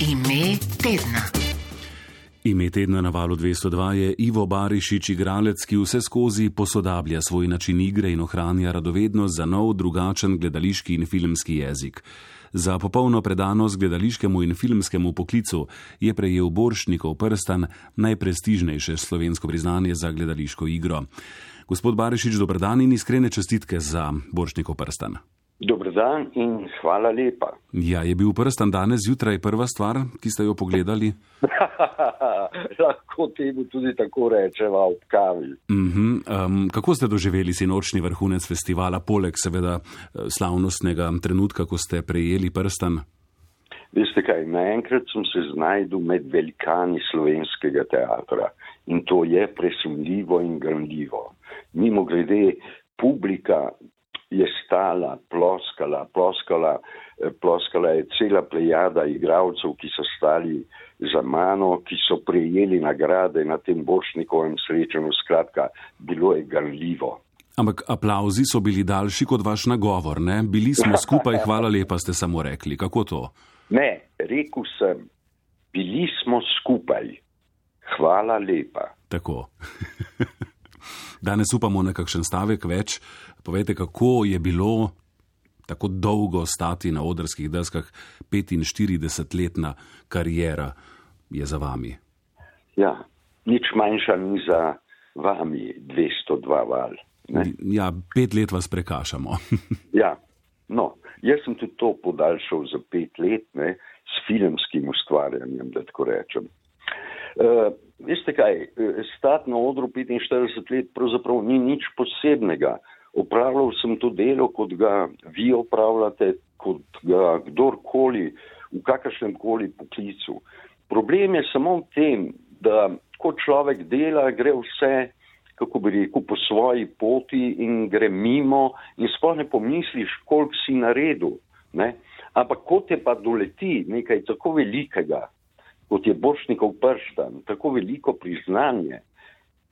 Ime tedna. Ime tedna na valu 202 je Ivo Barišič, igralec, ki vse skozi posodablja svoj način igre in ohranja radovednost za nov, drugačen gledališki in filmski jezik. Za popolno predanost gledališkemu in filmskemu poklicu je prejel Boršnikov prstan, najprestižnejše slovensko priznanje za gledališko igro. Gospod Barišič, dobrodan in iskrene čestitke za Boršnikov prstan. Dober dan in hvala lepa. Ja, je bil prstan danes zjutraj prva stvar, ki ste jo pogledali? Lahko temu tudi tako rečeva ob kavi. Uh -huh. um, kako ste doživeli si nočni vrhunec festivala, poleg seveda slavnostnega trenutka, ko ste prejeli prstan? Veste kaj, naenkrat sem se znajdel med velikani slovenskega teatra in to je presumljivo in grandljivo. Mimo grede, publika je stala, ploskala, ploskala, ploskala je cela plejada igralcev, ki so stali za mano, ki so prejeli nagrade na tem bošnikovem srečanju. Skratka, bilo je grljivo. Ampak aplauzi so bili daljši kot vaš nagovor, ne? Bili smo skupaj, hvala lepa, ste samo rekli. Kako to? Ne, rekel sem, bili smo skupaj, hvala lepa. Tako. Danes upamo na kakšen stavek več. Povejte, kako je bilo tako dolgo stati na odrskih deskah, 45-letna karijera je za vami. Ja, nič manjša ni za vami, 202 val. Ne? Ja, pet let vas prekašamo. ja, no, jaz sem tudi to podaljšal za pet let ne, s filmskim ustvarjanjem, da tako rečem. Uh, veste kaj, stati na odru 45 let pravzaprav ni nič posebnega. Opravljal sem to delo, kot ga vi opravljate, kot ga kdorkoli v kakršnem koli poklicu. Problem je samo v tem, da ko človek dela, gre vse, kako bi rekel, po svoji poti in gre mimo in sploh ne pomisliš, koliko si naredil. Ne? Ampak kot je pa doleti nekaj tako velikega, kot je bošnikov prstan, tako veliko priznanje,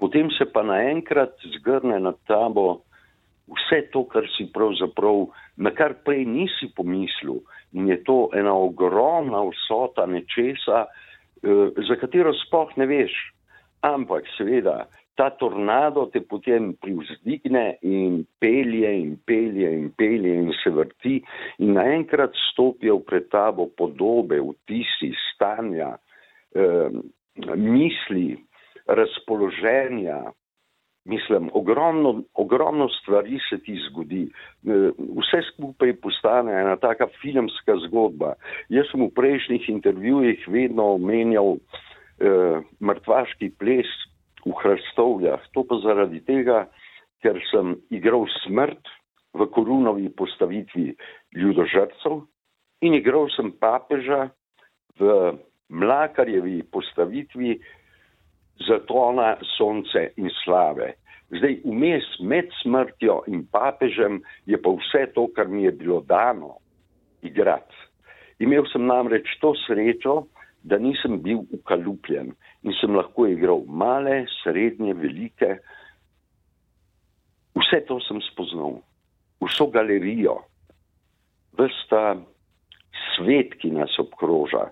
potem se pa naenkrat zgrne nad tabo vse to, kar si pravzaprav, na kar prej nisi pomislil. In je to ena ogromna vsota nečesa, eh, za katero spoh ne veš. Ampak seveda, ta tornado te potem privzdigne in pelje in pelje in pelje in se vrti in naenkrat stopijo pred tabo podobe, vtisi, stanja, eh, misli, razpoloženja, Mislim, ogromno, ogromno stvari se ti zgodi. E, vse skupaj postane ena taka filmska zgodba. Jaz sem v prejšnjih intervjujih vedno omenjal eh, mrtvaški ples v Hrstovljah. To pa zaradi tega, ker sem igral smrt v korunovi postavitvi ljudožrcev in igral sem papeža v mlakarjevi postavitvi zatona sonce in slave. Zdaj, vmes med smrtjo in papežem je pa vse to, kar mi je bilo dano igrati. Imel sem namreč to srečo, da nisem bil ukalupljen in sem lahko igral male, srednje, velike. Vse to sem spoznal, vso galerijo, vsta svet, ki nas obkroža,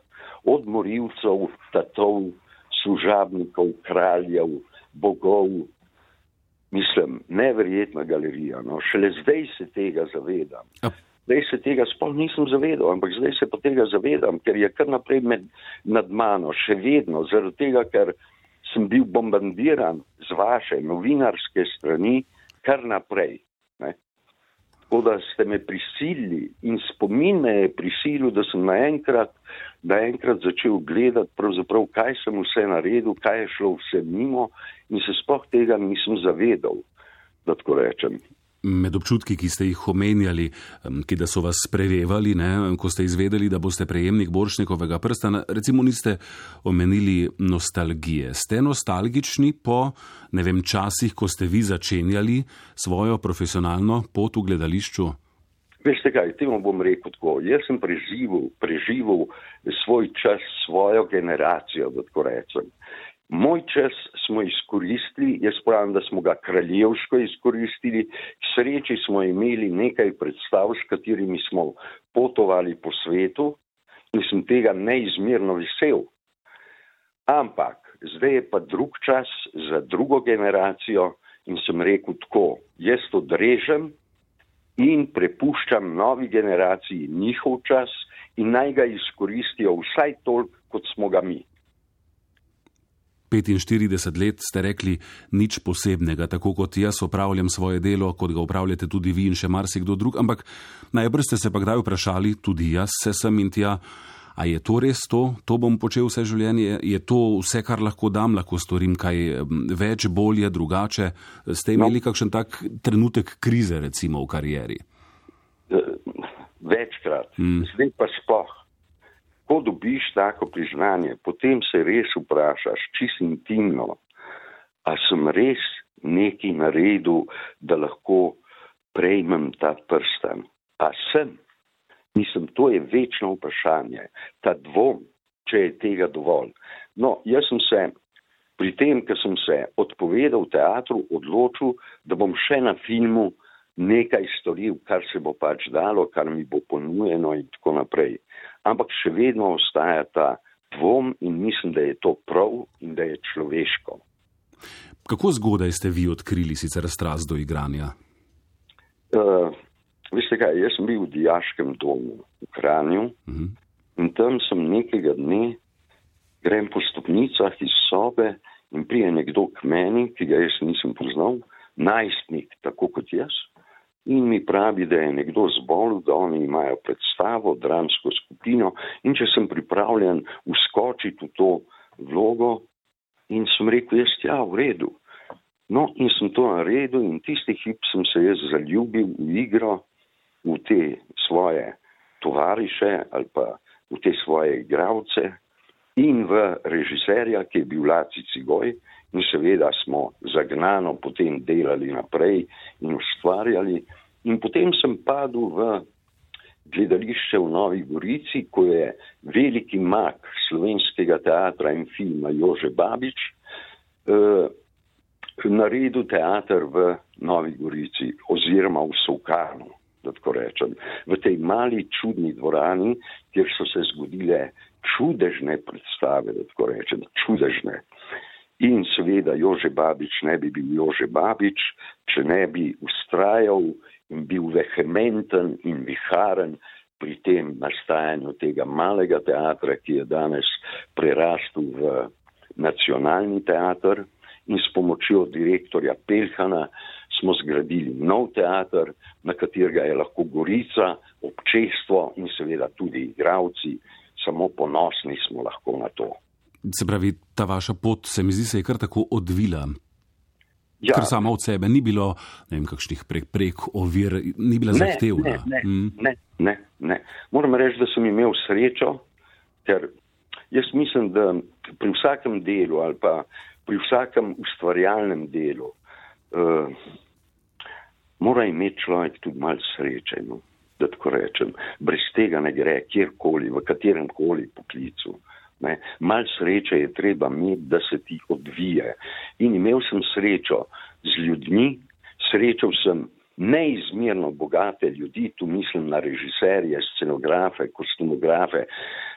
od morilcev, tatov, služabnikov, kraljev, bogov. Mislim, neverjetna galerija. No. Šele zdaj se tega zavedam. Zdaj se tega sploh nisem zavedal, ampak zdaj se pa tega zavedam, ker je kar naprej med, nad mano, še vedno, zaradi tega, ker sem bil bombardiran z vaše novinarske strani, kar naprej. Tako da ste me prisilili in spomin me je prisilil, da sem naenkrat, naenkrat začel gledati, kaj sem vse naredil, kaj je šlo vse mimo in se spoh tega nisem zavedal, da tako rečem med občutki, ki ste jih omenjali, ki da so vas prevevali, ne, ko ste izvedeli, da boste prejemnik Boršnikovega prsta, recimo niste omenili nostalgije. Ste nostalgični po, ne vem, časih, ko ste vi začenjali svojo profesionalno pot v gledališču? Veste kaj, temu bom rekel tako. Jaz sem preživel, preživel svoj čas, svojo generacijo, da tako rečem. Moj čas smo izkoristili, jaz pravim, da smo ga kraljevsko izkoristili, k sreči smo imeli nekaj predstav, s katerimi smo potovali po svetu in sem tega neizmerno vesel. Ampak zdaj je pa drug čas za drugo generacijo in sem rekel tako, jaz to drežem in prepuščam novi generaciji njihov čas in naj ga izkoristijo vsaj toliko, kot smo ga mi. 45 let ste rekli nič posebnega, tako kot jaz opravljam svoje delo, kot ga upravljate tudi vi in še marsikdo drug, ampak najbrž ste se pa kdaj vprašali, tudi jaz se sem in tja, a je to res to, to bom počel vse življenje, je to vse, kar lahko dam, lahko storim kaj več, bolje, drugače. Ste imeli no. kakšen tak trenutek krize, recimo v karieri? Večkrat, mm. zdaj pa spoh ko dobiš tako priznanje, potem se res vprašaš, čisto intimno, a sem res nekaj naredil, da lahko prejmem ta prsten. A sem? Mislim, to je večno vprašanje, ta dvom, če je tega dovolj. No, jaz sem se pri tem, ker sem se odpovedal teatru, odločil, da bom še na filmu nekaj storil, kar se bo pač dalo, kar mi bo ponujeno in tako naprej ampak še vedno ostaja ta dvom in mislim, da je to prav in da je človeško. Kako zgodaj ste vi odkrili sicer strast do igranja? Uh, veste kaj, jaz sem bil v dijaškem domu v Kranju uh mhm. -huh. in tam sem nekega dne, grem po stopnicah iz sobe in prije nekdo k meni, ki ga jaz nisem poznal, najstnik, tako kot jaz in mi pravi, da je nekdo zbolel, da oni imajo predstavo, dramsko skupino in če sem pripravljen uskočiti v to vlogo in sem rekel, jaz ja, v redu. No in sem to naredil in tisti hip sem se jaz zaljubil v igro, v te svoje tovariše ali pa v te svoje igravce in v režiserja, ki je bil Laci Cigoj in seveda smo zagnano potem delali naprej in ustvarjali. In potem sem padel v gledališče v Novi Gorici, ko je veliki mak slovenskega teatra in filma Jože Babič eh, naredil teater v Novi Gorici oziroma v Sovkanu, da tako rečem, v tej mali čudni dvorani, kjer so se zgodile čudežne predstave, da tako rečem, čudežne. In seveda Jože Babič ne bi bil Jože Babič, če ne bi ustrajal in bil vehementen in viharen pri tem nastajanju tega malega teatra, ki je danes prerastel v nacionalni teater. In s pomočjo direktorja Pelhana smo zgradili nov teater, na katerega je lahko Gorica, občestvo in seveda tudi igravci, samo ponosni smo lahko na to. Se pravi, ta vaša pot se mi zdi, se je kar tako odvila. Ja. Ker sama od sebe ni bilo, ne vem, kakšnih prek, prek ovir, ni bila zahtevna. Ne, ne, mm. ne, ne, ne. Moram reči, da sem imel srečo, ker jaz mislim, da pri vsakem delu ali pa pri vsakem ustvarjalnem delu uh, mora imeti človek tudi malo sreče, no, da tako rečem. Brez tega ne gre kjerkoli, v katerem koli poklicu. Uh, Ne. Mal sreče je treba imeti, da se ti odvije. In imel sem srečo z ljudmi, srečal sem neizmerno bogate ljudi, tu mislim na režiserje, scenografe, kostumografe.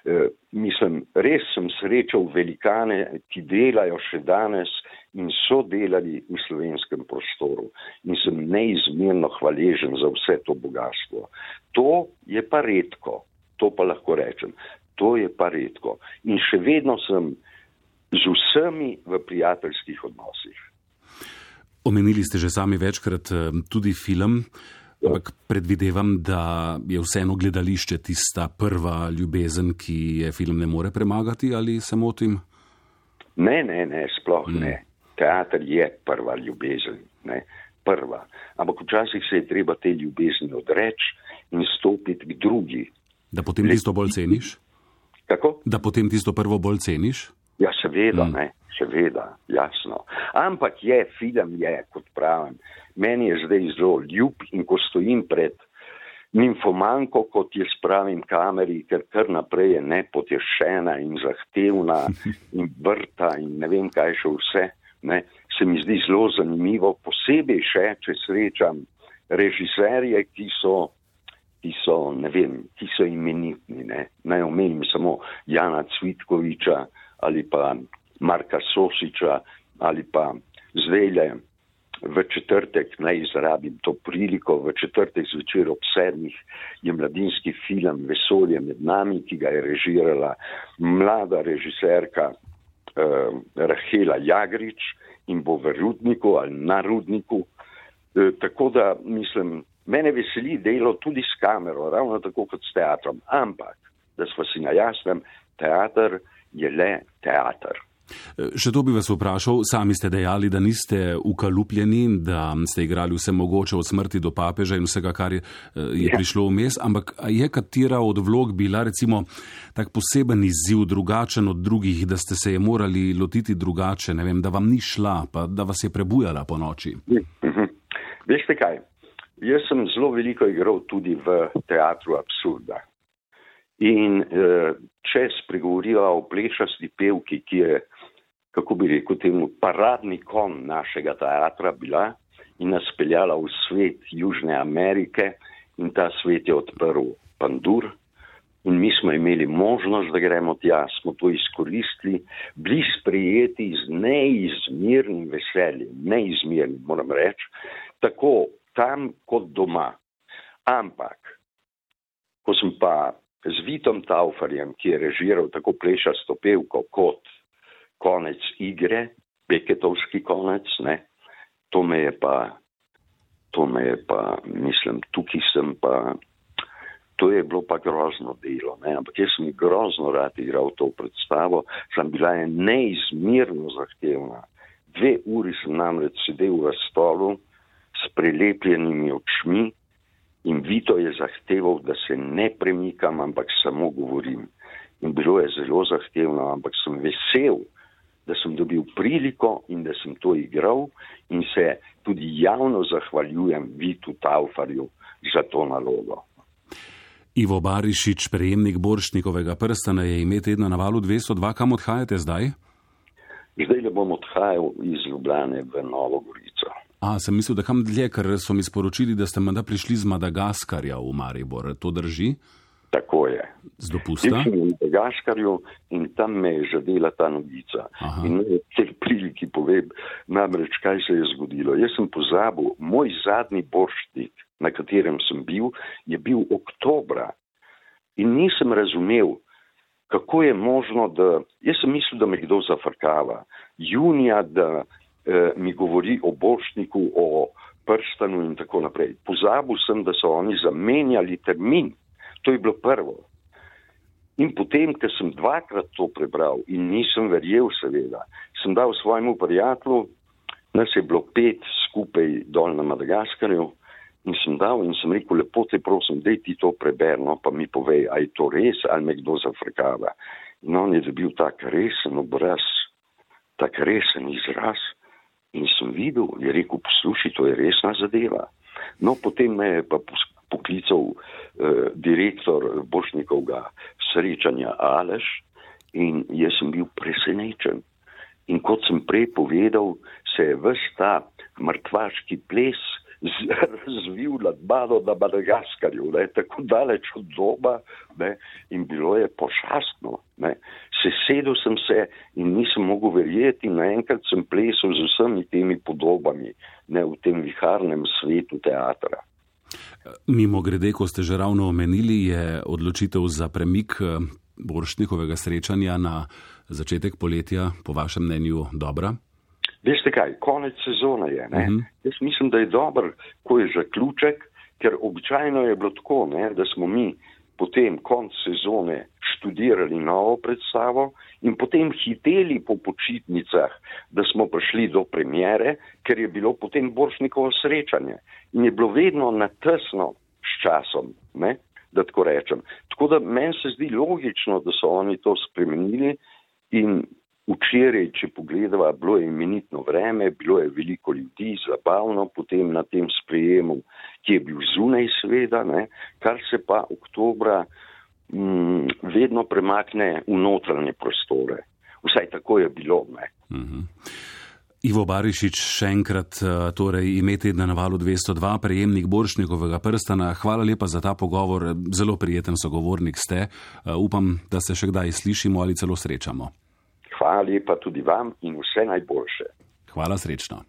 E, mislim, res sem srečal velikane, ki delajo še danes in so delali v slovenskem prostoru. In sem neizmerno hvaležen za vse to bogatstvo. To je pa redko, to pa lahko rečem to je pa redko. In še vedno sem z vsemi v prijateljskih odnosih. Omenili ste že sami večkrat eh, tudi film, ja. ampak predvidevam, da je vseeno gledališče tista prva ljubezen, ki je film ne more premagati ali se motim? Ne, ne, ne, sploh hmm. ne. Teater je prva ljubezen, ne, prva. Ampak včasih se je treba te ljubezni odreči in stopiti k drugi. Da potem tisto bolj ceniš? Kako? Da potem tisto prvo bolj ceniš? Ja, seveda, mm. ne, seveda, jasno. Ampak je, film je, kot pravim, meni je zdaj zelo ljub in ko stojim pred nimfomanko, kot je spravim kameri, ker kar naprej je nepotešena in zahtevna in vrta in ne vem kaj še vse, ne, se mi zdi zelo zanimivo, posebej še, če srečam režiserje, ki so ki so, ne vem, ki so imenitni. Ne. Naj omenim samo Jana Cvitkoviča ali pa Marka Sosiča ali pa Zvele. V četrtek, naj izrabim to priliko, v četrtek zvečer ob sedmih je mladinski film Vesolje med nami, ki ga je režirala mlada režiserka eh, Rahela Jagrič in bo v Rudniku ali na Rudniku. Eh, tako da mislim, Mene veseli delo tudi s kamero, ravno tako kot s teatrom. Ampak, da smo si na jasnem, teater je le teater. Še to bi vas vprašal, sami ste dejali, da niste ukalupljeni, da ste igrali vse mogoče od smrti do papeža in vsega, kar je, je ja. prišlo vmes, ampak je katera od vlog bila recimo tak poseben izziv, drugačen od drugih, da ste se je morali lotiti drugače, ne vem, da vam ni šla, pa da vas je prebujala po noči? Mhm. Veste kaj, Jaz sem zelo veliko igral tudi v teatru absurda. In eh, če spregovorijo o plešasti pevki, ki je, kako bi rekel, temu paradni kon našega teatra bila in nas peljala v svet Južne Amerike in ta svet je odprl pandur. In mi smo imeli možnost, da gremo tja, smo to izkoristili, bili sprejeti z neizmernim veseljem, neizmernim, moram reči, tako tam kot doma. Ampak, ko sem pa z Vitom Taufarjem, ki je režiral tako plešasto pevko kot konec igre, Beketovski konec, ne, to me je pa, to me je pa, mislim, tukaj sem pa, to je bilo pa grozno delo, ne, ampak jaz sem grozno rad igral to predstavo, sem bila je neizmirno zahtevna. Dve uri sem namreč sedel v stolu, s prilepljenimi očmi in Vito je zahteval, da se ne premikam, ampak samo govorim. In bilo je zelo zahtevno, ampak sem vesel, da sem dobil priliko in da sem to igral in se tudi javno zahvaljujem Vitu Taufarju za to nalogo. Ivo Barišič, prejemnik Boršnikovega prstana, je ime tedna na valu 202, kam odhajate zdaj? Zdaj le bom odhajal iz Ljubljane v Novo Gorico. A, sem mislil, da kam dlje, ker so mi sporočili, da ste menda prišli z Madagaskarja v Maribor. To drži? Tako je. Z dopusta? Sem v Madagaskarju in tam me je žadela ta novica. Aha. In v tej priliki povem, namreč kaj se je zgodilo. Jaz sem pozabil, moj zadnji borštnik, na katerem sem bil, je bil oktobra. In nisem razumel, kako je možno, da. Jaz sem mislil, da me kdo zafrkava. Junija, da eh, mi govori o bošniku, o prstanu in tako naprej. Pozabil sem, da so oni zamenjali termin. To je bilo prvo. In potem, ker sem dvakrat to prebral in nisem verjel, seveda, sem dal svojemu prijatelju, nas je bilo pet skupaj dol na Madagaskarju in sem dal in sem rekel, lepo te prosim, dej ti to preberno, pa mi povej, a je to res ali me kdo zafrkava. In on je dobil tak resen obraz, tak resen izraz. In sem videl, je rekel, poslušaj, to je resna zadeva. No, potem me je pa poklical eh, direktor Bošnikovega srečanja Aleš in jaz sem bil presenečen. In kot sem prej povedal, se je vse ta mrtvaški ples razvil nad Bado na Madagaskarju, ne, tako daleč od doba ne, in bilo je pošastno. Ne. Sesedel sem se in nisem mogel verjeti, naenkrat sem plesal z vsemi temi podobami ne, v tem viharnem svetu teatra. Mimo grede, ko ste že ravno omenili, je odločitev za premik eh, Boršnikovega srečanja na začetek poletja po vašem mnenju dobra? Veste kaj, konec sezone je. Uh mhm. -huh. Jaz mislim, da je dober, ko je zaključek, ker običajno je bilo tako, ne, da smo mi potem konc sezone študirali novo predstavo in potem hiteli po počitnicah, da smo prišli do premjere, ker je bilo potem boršnikovo srečanje in je bilo vedno na tesno s časom, ne, da tako rečem. Tako da meni se zdi logično, da so oni to spremenili in Včeraj, če pogledava, bilo je imenitno vreme, bilo je veliko ljudi, zabavno potem na tem sprejemu, ki je bil zunaj sveda, ne, kar se pa oktobra m, mm, vedno premakne v notranje prostore. Vsaj tako je bilo. Ne. Mhm. Ivo Barišič, še enkrat, torej imeti na navalu 202, prejemnik Boršnikovega prstana. Hvala lepa za ta pogovor, zelo prijeten sogovornik ste. Upam, da se še kdaj slišimo ali celo srečamo. Hvala lepa tudi vam in vse najboljše. Hvala srečno.